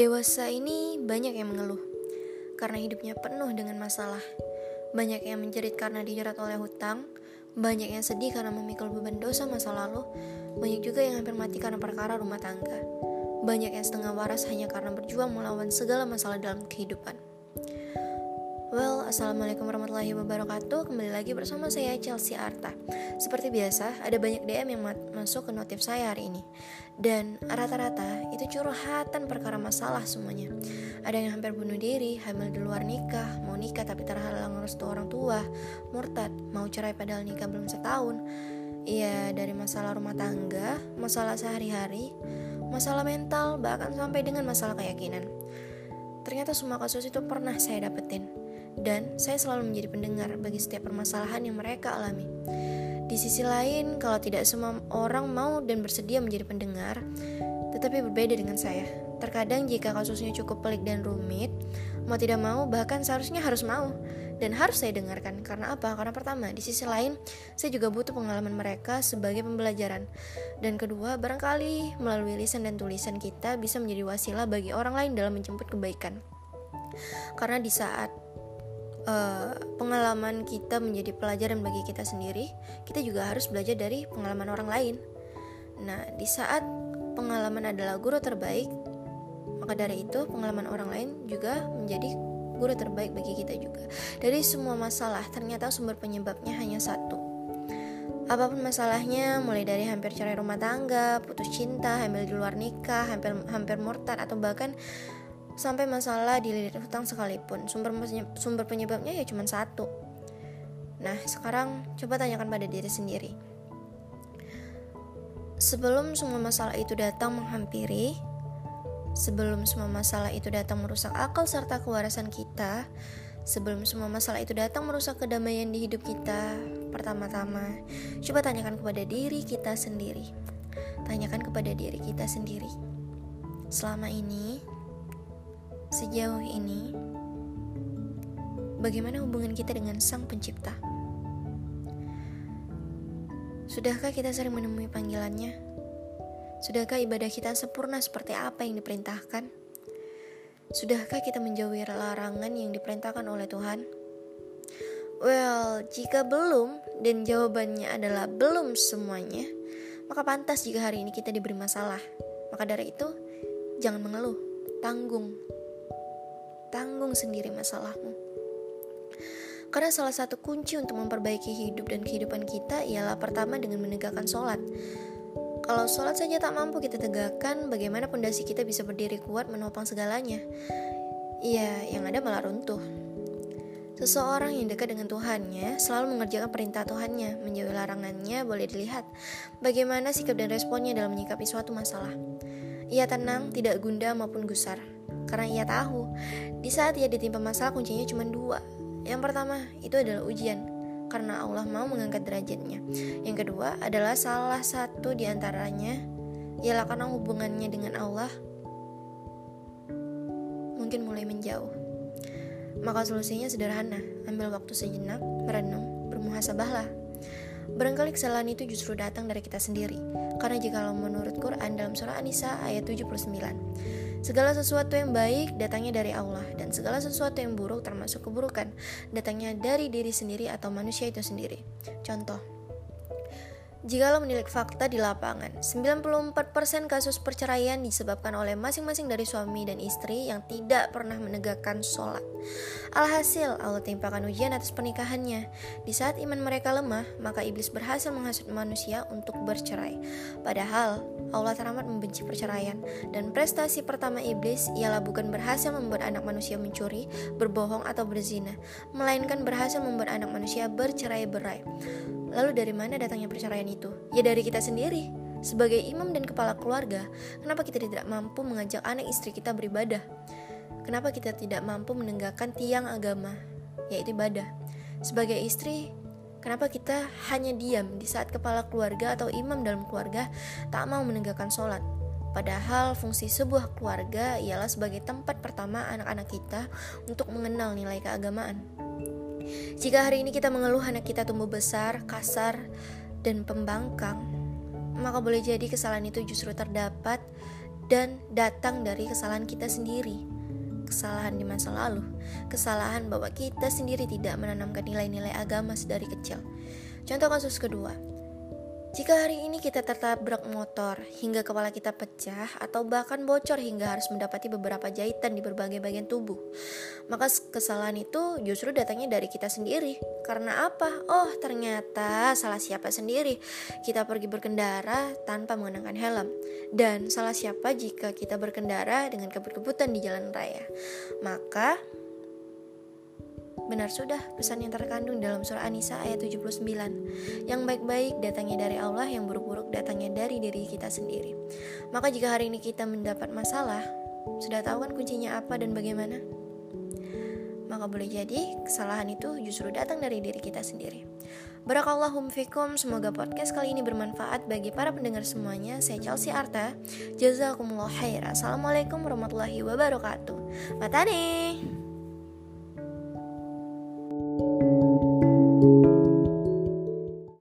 Dewasa ini banyak yang mengeluh karena hidupnya penuh dengan masalah. Banyak yang menjerit karena dijerat oleh hutang, banyak yang sedih karena memikul beban dosa masa lalu, banyak juga yang hampir mati karena perkara rumah tangga. Banyak yang setengah waras hanya karena berjuang melawan segala masalah dalam kehidupan. Well, Assalamualaikum warahmatullahi wabarakatuh. Kembali lagi bersama saya Chelsea Arta. Seperti biasa, ada banyak DM yang masuk ke notif saya hari ini. Dan rata-rata itu curhatan perkara masalah semuanya. Ada yang hampir bunuh diri, hamil di luar nikah Mau nikah tapi terhalang restu orang tua Murtad, mau cerai padahal nikah belum setahun. Iya, dari masalah rumah tangga, masalah sehari-hari Masalah mental, bahkan sampai dengan masalah keyakinan. Ternyata semua kasus itu pernah saya dapetin dan saya selalu menjadi pendengar bagi setiap permasalahan yang mereka alami. Di sisi lain, kalau tidak semua orang mau dan bersedia menjadi pendengar, tetapi berbeda dengan saya. Terkadang jika kasusnya cukup pelik dan rumit, mau tidak mau bahkan seharusnya harus mau dan harus saya dengarkan. Karena apa? Karena pertama, di sisi lain, saya juga butuh pengalaman mereka sebagai pembelajaran. Dan kedua, barangkali melalui lisan dan tulisan kita bisa menjadi wasilah bagi orang lain dalam menjemput kebaikan. Karena di saat uh, pengalaman kita menjadi pelajaran bagi kita sendiri, kita juga harus belajar dari pengalaman orang lain. Nah, di saat pengalaman adalah guru terbaik, maka dari itu pengalaman orang lain juga menjadi guru terbaik bagi kita juga. Dari semua masalah, ternyata sumber penyebabnya hanya satu. Apa pun masalahnya, mulai dari hampir cerai rumah tangga, putus cinta, hamil di luar nikah, hampir hampir murtad atau bahkan sampai masalah dililit hutang sekalipun. Sumber sumber penyebabnya ya cuma satu. Nah sekarang coba tanyakan pada diri sendiri. Sebelum semua masalah itu datang menghampiri sebelum semua masalah itu datang merusak akal serta kewarasan kita sebelum semua masalah itu datang merusak kedamaian di hidup kita pertama-tama coba tanyakan kepada diri kita sendiri. Tanyakan kepada diri kita sendiri. Selama ini Sejauh ini, bagaimana hubungan kita dengan Sang Pencipta? Sudahkah kita sering menemui panggilannya? Sudahkah ibadah kita sempurna seperti apa yang diperintahkan? Sudahkah kita menjauhi larangan yang diperintahkan oleh Tuhan? Well, jika belum dan jawabannya adalah belum semuanya, maka pantas jika hari ini kita diberi masalah. Maka dari itu, jangan mengeluh, tanggung, tanggung sendiri masalahmu. Karena salah satu kunci untuk memperbaiki hidup dan kehidupan kita ialah pertama dengan menegakkan sholat. Kalau sholat saja tak mampu kita tegakkan, bagaimana pondasi kita bisa berdiri kuat menopang segalanya? Iya, yang ada malah runtuh. Seseorang yang dekat dengan Tuhannya selalu mengerjakan perintah Tuhannya, menjauhi larangannya boleh dilihat bagaimana sikap dan responnya dalam menyikapi suatu masalah. Ia tenang, tidak gundah maupun gusar karena ia tahu di saat ia ditimpa masalah kuncinya cuma dua. Yang pertama itu adalah ujian karena Allah mau mengangkat derajatnya. Yang kedua adalah salah satu di antaranya ialah karena hubungannya dengan Allah mungkin mulai menjauh. Maka solusinya sederhana, ambil waktu sejenak, merenung, bermuhasabahlah. Barangkali kesalahan itu justru datang dari kita sendiri. Karena jika menurut Quran dalam surah An-Nisa ayat 79, segala sesuatu yang baik datangnya dari Allah dan segala sesuatu yang buruk termasuk keburukan datangnya dari diri sendiri atau manusia itu sendiri. Contoh, Jikalau menilik fakta di lapangan, 94% kasus perceraian disebabkan oleh masing-masing dari suami dan istri yang tidak pernah menegakkan sholat. Alhasil, Allah timpakan ujian atas pernikahannya. Di saat iman mereka lemah, maka iblis berhasil menghasut manusia untuk bercerai. Padahal, Allah teramat membenci perceraian, dan prestasi pertama iblis ialah bukan berhasil membuat anak manusia mencuri, berbohong, atau berzina, melainkan berhasil membuat anak manusia bercerai-berai. Lalu dari mana datangnya perceraian itu? Ya dari kita sendiri. Sebagai imam dan kepala keluarga, kenapa kita tidak mampu mengajak anak istri kita beribadah? Kenapa kita tidak mampu menegakkan tiang agama, yaitu ibadah? Sebagai istri, kenapa kita hanya diam di saat kepala keluarga atau imam dalam keluarga tak mau menegakkan sholat? Padahal fungsi sebuah keluarga ialah sebagai tempat pertama anak-anak kita untuk mengenal nilai keagamaan. Jika hari ini kita mengeluh anak kita tumbuh besar, kasar, dan pembangkang, maka boleh jadi kesalahan itu justru terdapat dan datang dari kesalahan kita sendiri. Kesalahan di masa lalu, kesalahan bahwa kita sendiri tidak menanamkan nilai-nilai agama sedari kecil. Contoh kasus kedua, jika hari ini kita tertabrak motor hingga kepala kita pecah atau bahkan bocor hingga harus mendapati beberapa jahitan di berbagai bagian tubuh, maka kesalahan itu justru datangnya dari kita sendiri. Karena apa? Oh, ternyata salah siapa sendiri. Kita pergi berkendara tanpa mengenakan helm. Dan salah siapa jika kita berkendara dengan kebut-kebutan di jalan raya. Maka Benar sudah pesan yang terkandung dalam surah An-Nisa ayat 79. Yang baik-baik datangnya dari Allah, yang buruk-buruk datangnya dari diri kita sendiri. Maka jika hari ini kita mendapat masalah, sudah tahu kan kuncinya apa dan bagaimana? Maka boleh jadi kesalahan itu justru datang dari diri kita sendiri. Barakallahum fikum, semoga podcast kali ini bermanfaat bagi para pendengar semuanya. Saya Chelsea Arta. Jazakumullah khair. Assalamualaikum warahmatullahi wabarakatuh. Matane.